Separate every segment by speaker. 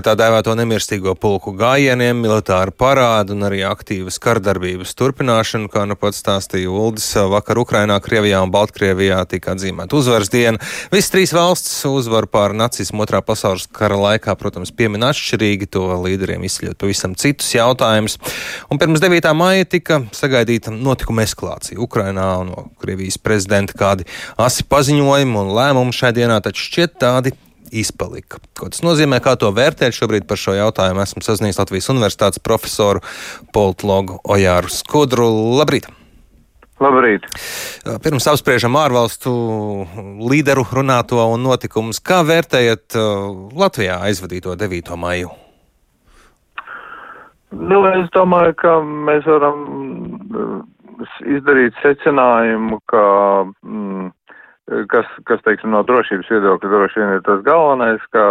Speaker 1: Tā dēvēto nemirstīgo pulku gājieniem, militāru parādu un arī aktīvas kardarbības turpināšanu, kā nu pats stāstīja Uldis. Vakar Ukrainā, Krievijā un Baltkrievijā tika atzīmēta uzvaras diena. Visas trīs valstis uzvaru pār nacismu otrā pasaules kara laikā, protams, piemin atšķirīgi, to līderiem izsļot pavisam citus jautājumus. Un pirms 9. maija tika sagaidīta notikuma eskalācija Ukrainā un no Krievijas prezidenta kādi asi paziņojumi un lēmumi šai dienā, taču šķiet tādi izpalika. Ko tas nozīmē, kā to vērtēt šobrīd par šo jautājumu? Esmu sazinājies Latvijas Universitātes profesoru politologu Ojāru Skudru. Labrīt!
Speaker 2: Labrīt!
Speaker 1: Pirms apspriežam ārvalstu līderu runāto un notikumus, kā vērtējat Latvijā aizvadīto 9. maiju?
Speaker 2: Nu, es domāju, ka mēs varam izdarīt secinājumu, ka mm, kas, kas, teiksim, no drošības viedokļa droši vien ir tas galvenais, ka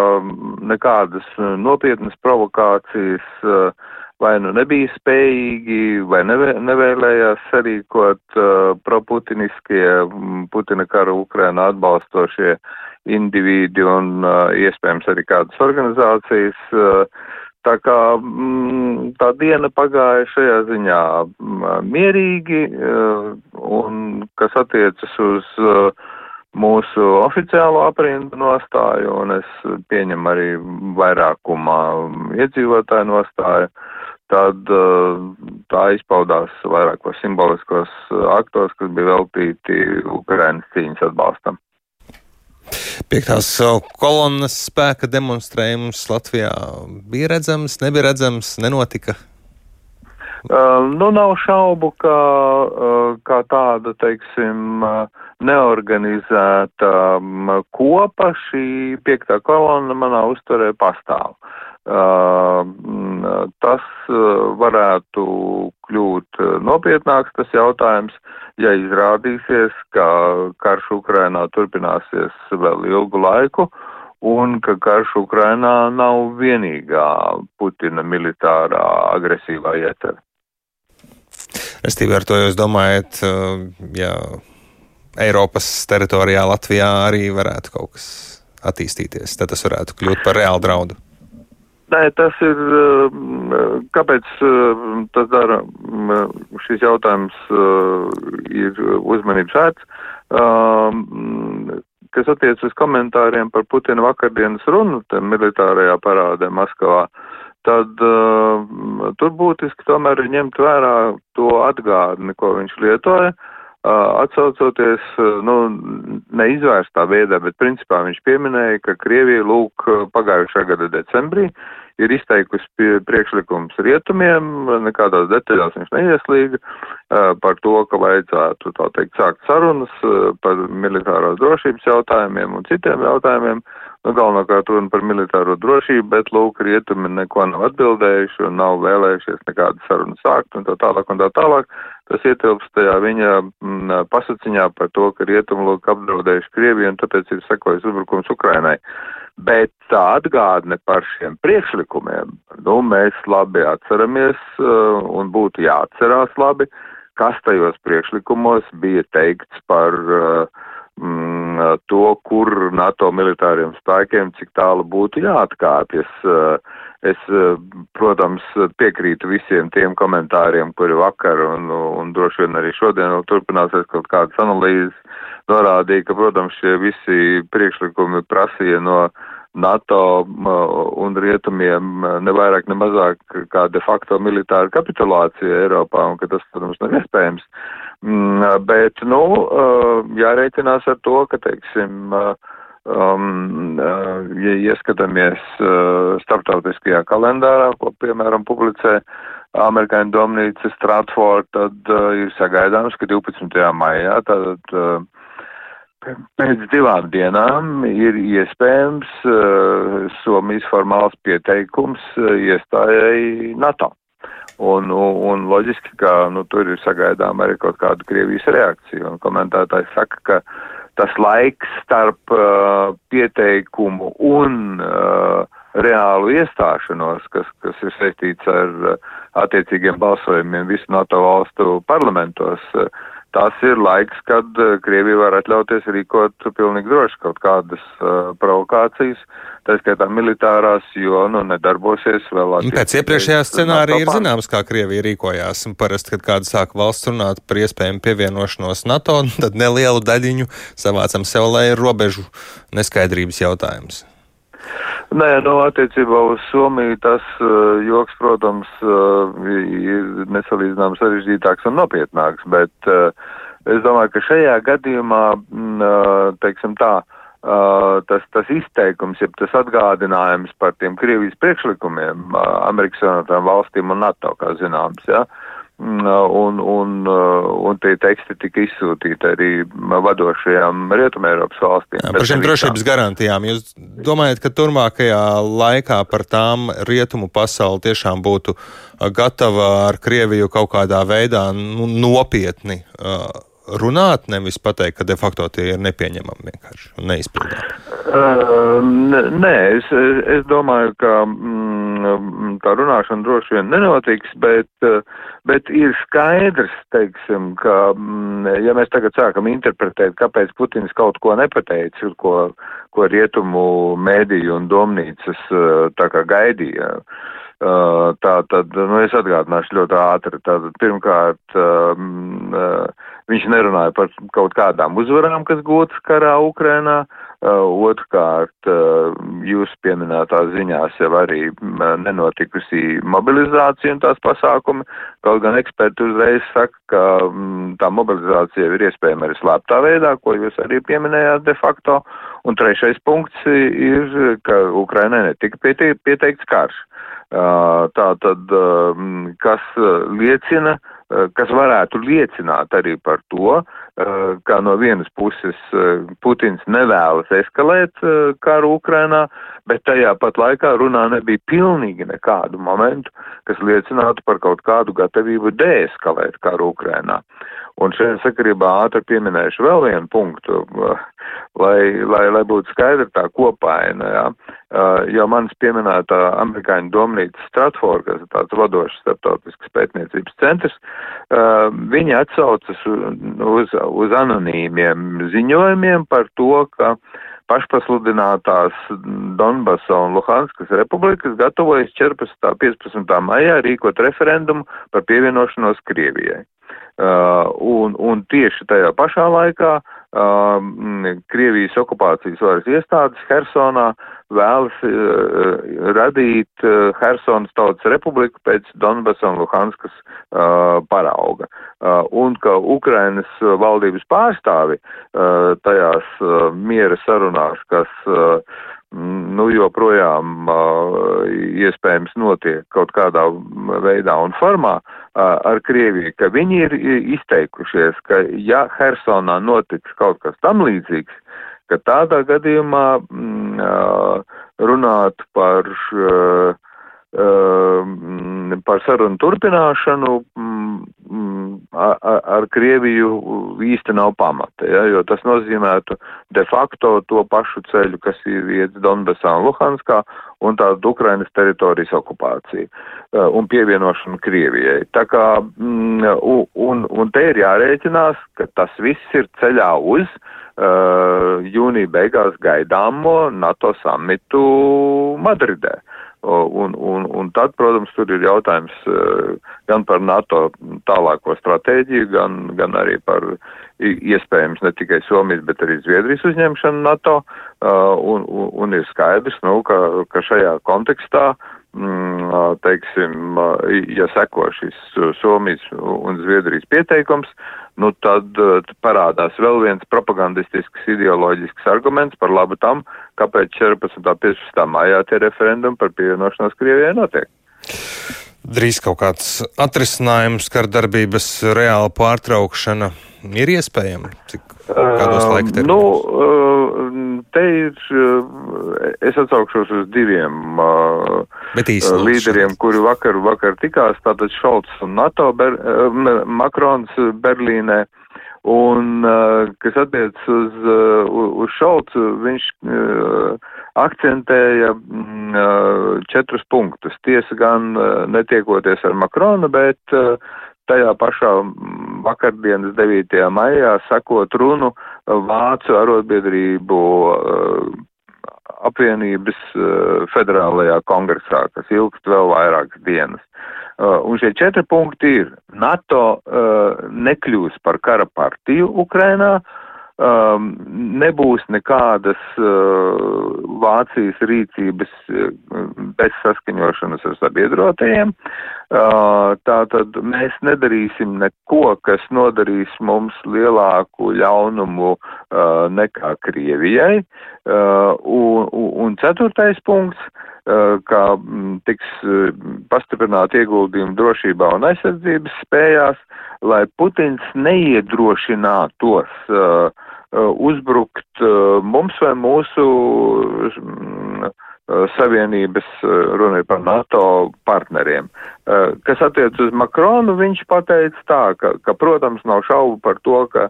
Speaker 2: nekādas nopietnas provokācijas eh, vai nu nebija spējīgi, vai nevē, nevēlējās sarīkot uh, proputiniskie Putina karu Ukraina atbalstošie individi un iespējams arī kādas organizācijas. Tā kā tā diena pagāja šajā ziņā mierīgi, un kas attiecas uz uh, mūsu oficiālo aprindu nostāju, un es pieņemu arī vairākumā iedzīvotāju nostāju, tad uh, tā izpaudās vairākos simboliskos aktos, kas bija veltīti Ukrainas cīņas atbalstam.
Speaker 1: Piektās kolonas spēka demonstrējums Latvijā bija redzams, nebija redzams, nenotika.
Speaker 2: Uh, nu, nav šaubu, ka uh, kā tāda, teiksim, uh, neorganizēta um, kopa šī piektā kolona manā uztverē pastāv. Uh, tas varētu kļūt nopietnāks tas jautājums, ja izrādīsies, ka karš Ukrainā turpināsies vēl ilgu laiku un ka karš Ukrainā nav vienīgā Putina militārā agresīvā ietara.
Speaker 1: Restīvi ar to jūs domājat, ja Eiropas teritorijā Latvijā arī varētu kaut kas attīstīties, tad tas varētu kļūt par reālu draudu?
Speaker 2: Nē, tas ir, kāpēc tas dara, šis jautājums ir uzmanības vērts, kas attiec uz komentāriem par Putina vakardienas runu militārajā parādē Maskavā tad uh, tur būtiski tomēr ir ņemt vērā to atgādni, ko viņš lietoja, atsaucoties, uh, nu, neizvērstā veidā, bet principā viņš pieminēja, ka Krievija lūk pagājušā gada decembrī ir izteikusi priekšlikums rietumiem, nekādās detaļās viņš neieslīga, par to, ka vajadzētu, tā teikt, sākt sarunas par militārās drošības jautājumiem un citiem jautājumiem, nu, galvenokārt runa par militāro drošību, bet, lūk, rietumi neko nav atbildējuši un nav vēlējušies nekādu sarunu sākt un tā tālāk un tā tālāk. Tas ietilpst tajā viņa m, mm, pasaciņā par to, ka rietumi, lūk, apdraudējuši Krieviju un tāpēc ir sekojis uzbrukums Ukrainai. Bet tā atgādne par šiem priekšlikumiem, nu, mēs labi atceramies uh, un būtu jāatcerās labi, kas tajos priekšlikumos bija teikts par uh, mm, to, kur NATO militāriem spēkiem cik tālu būtu jāatkāpjas. Es, protams, piekrītu visiem tiem komentāriem, kuri vakar un, un droši vien arī šodien vēl turpināsies kaut kādas analīzes, norādīja, ka, protams, šie visi priekšlikumi prasīja no NATO un rietumiem ne vairāk, ne mazāk kā de facto militāra kapitulācija Eiropā, un ka tas, protams, nav iespējams. Uh, Mm, bet, nu, jārēķinās ar to, ka, teiksim, um, ja ieskatāmies starptautiskajā kalendārā, ko, piemēram, publicē Amerikāņu domnīca Stratford, tad uh, ir sagaidāms, ka 12. maijā, tad uh, pēc divām dienām ir iespējams uh, Somijas formāls pieteikums uh, iestājai NATO. Un, un, loģiski, ka nu, tur ir sagaidām arī kaut kāda Krievijas reakcija. Un komentētājs saka, ka tas laiks starp uh, pieteikumu un uh, reālu iestāšanos, kas, kas ir saistīts ar uh, attiecīgiem balsojumiem visu NATO valstu parlamentos, uh, tas ir laiks, kad Krievija var atļauties rīkot pilnīgi droši kaut kādas uh, provokācijas, tā skaitā militārās, jo, nu, nedarbosies vēl.
Speaker 1: Pēc iepriekšējā scenārija ir zināms, kā Krievija rīkojās. Parasti, kad kāda sāk valsts runāt par iespējamu pievienošanos NATO, tad nelielu daļiņu savācam sev, lai ir robežu neskaidrības jautājums.
Speaker 2: Nē, nu, attiecībā uz Somiju tas uh, joks, protams, uh, ir nesalīdzinām sarežģītāks un nopietnāks, bet uh, es domāju, ka šajā gadījumā, mm, uh, teiksim tā, Uh, tas, tas izteikums, ja tas atgādinājums par tiem Krievijas priekšlikumiem uh, Amerikas Savienotām valstīm un NATO, kā zināms, ja, Mm, un, un, uh, un tie teksti tika izsūtīti arī vadošajām Rietumēropas valstīm.
Speaker 1: Par šiem drošības garantijām. Jūs domājat, ka turmākajā laikā par tām rietumu pasauli tiešām būtu gatava ar Krieviju kaut kādā veidā nu, nopietni uh, runāt, nevis pateikt, ka de facto tie ir nepieņemami vienkārši un neizpildāmi?
Speaker 2: Uh, nē, es, es domāju, ka mm, tā runāšana droši vien nenotiks, bet, bet ir skaidrs, teiksim, ka, mm, ja mēs tagad sākam interpretēt, kāpēc Putins kaut ko nepateica, ko, ko rietumu mēdīju un domnīcas tā kā gaidīja. Uh, tā tad, nu, es atgādināšu ļoti ātri. Tātad, pirmkārt, um, Viņš nerunāja par kaut kādām uzvarām, kas gūtas karā Ukrainā. Uh, otrkārt, uh, jūs pieminētā ziņās jau arī nenotikusi mobilizācija un tās pasākumi. Kaut gan eksperti uzreiz saka, ka um, tā mobilizācija ir iespējama arī slēptā veidā, ko jūs arī pieminējāt de facto. Un trešais punkts ir, ka Ukrainai netika pieteikts karš. Uh, tā tad, kas liecina, kas varētu liecināt arī par to, ka no vienas puses Putins nevēlas eskalēt karu Ukrainā, bet tajā pat laikā runā nebija pilnīgi nekādu momentu, kas liecinātu par kaut kādu gatavību deeskalēt karu Ukrainā. Un šajā sakarībā ātri pieminēšu vēl vienu punktu, lai, lai, lai būtu skaidra tā kopaina, jā. Jo manis pieminētā amerikāņu domnīca Stratford, kas ir tāds vadošs starptautisks pētniecības centrs, viņi atsaucas uz, uz anonīmiem ziņojumiem par to, ka pašpasludinātās Donbasa un Luhanskas republikas gatavojas 14. un 15. maijā rīkot referendumu par pievienošanos Krievijai. Uh, un, un tieši tajā pašā laikā uh, Krievijas okupācijas varas iestādes Hersonā vēlas uh, radīt uh, Hersonas tautas republiku pēc Donbasa un Luhanskas uh, parauga. Uh, un ka Ukrainas valdības pārstāvi uh, tajās uh, miera sarunās, kas uh, nu, joprojām uh, iespējams notiek kaut kādā veidā un formā ar Krieviju, ka viņi ir izteikušies, ka ja Hersonā notiks kaut kas tam līdzīgs, ka tādā gadījumā mm, uh, runāt par, uh, par sarunu turpināšanu mm, ar, ar Krieviju īsti nav pamata, ja, jo tas nozīmētu de facto to pašu ceļu, kas ir iet Donbasā un Luhanskā, un tādu Ukrainas teritorijas okupāciju uh, un pievienošanu Krievijai. Tā kā, mm, un, un te ir jārēķinās, ka tas viss ir ceļā uz uh, jūnija beigās gaidāmo NATO samitu Madridē. Un, un, un tad, protams, tur ir jautājums uh, gan par NATO tālāko stratēģiju, gan, gan arī par iespējams ne tikai Somijas, bet arī Zviedrijas uzņemšanu NATO, uh, un, un, un ir skaidrs, nu, ka, ka šajā kontekstā, mm, teiksim, ja seko šis Somijas un Zviedrijas pieteikums, nu tad parādās vēl viens propagandistisks ideoloģisks arguments par labu tam, kāpēc 14. un 15. maijā tie referendumi par pievienošanos Krievijai notiek
Speaker 1: drīz kaut kāds atrisinājums, kā darbības reāla pārtraukšana ir iespējama? Cik kādos
Speaker 2: uh,
Speaker 1: laika termiņos?
Speaker 2: Nu, uh, te ir, uh, es atsaukšos uz diviem uh, līderiem, kuri vakar, vakar tikās, tātad Šolts un NATO, Ber, uh, Makrons Berlīnē. Un, uh, kas attiec uz, uh, uz Šolcu, viņš uh, akcentēja mm, četrus punktus. Tiesa gan netiekoties ar Makronu, bet tajā pašā vakardienas 9. maijā sakot runu Vācu arotbiedrību apvienības federālajā kongresā, kas ilgst vēl vairākas dienas. Un šie četri punkti ir NATO nekļūs par kara partiju Ukrainā, um, nebūs nekādas uh, Vācijas rīcības uh, bez saskaņošanas ar sabiedrotajiem. Uh, tātad mēs nedarīsim neko, kas nodarīs mums lielāku ļaunumu uh, nekā Krievijai. Uh, un, un ceturtais punkts, uh, kā m, tiks uh, pastiprināt ieguldījumu drošībā un aizsardzības spējās, lai Putins neiedrošinātos Uh, uzbrukt uh, mums vai mūsu mm, uh, savienības, runāja par NATO partneriem. Kas attiec uz Makronu, viņš pateica tā, ka, ka, protams, nav šaubu par to, ka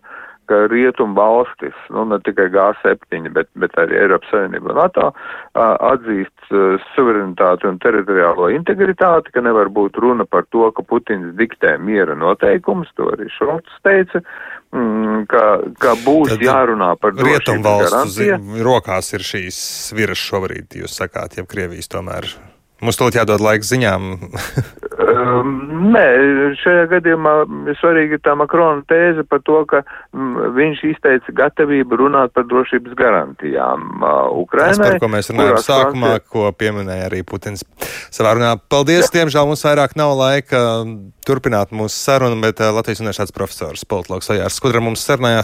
Speaker 2: ka rietum valstis, nu ne tikai G7, bet, bet arī Eiropas Savienība un NATO atzīst suverenitāti un teritoriālo integritāti, ka nevar būt runa par to, ka Putins diktē miera noteikumus, to arī Šolts teica, mm, ka, ka būs Tad jārunā par
Speaker 1: rietum valstu rokās ir šīs viras šobrīd, jūs sakāt, ja Krievijas tomēr Mums to jādod laiks ziņām.
Speaker 2: um, nē, šajā gadījumā svarīgi ir tā Makrona tēze par to, ka m, viņš izteica gatavību runāt par drošības garantijām uh, Ukrainai. Tas,
Speaker 1: par ko mēs runājam sākumā, Francija... ko pieminēja arī Putins savā runā. Paldies, Jā. diemžēl mums vairāk nav laika turpināt mūsu sarunu, bet uh, Latvijas universitātes profesors, politologs Ojārs Skudra mums sarunājās.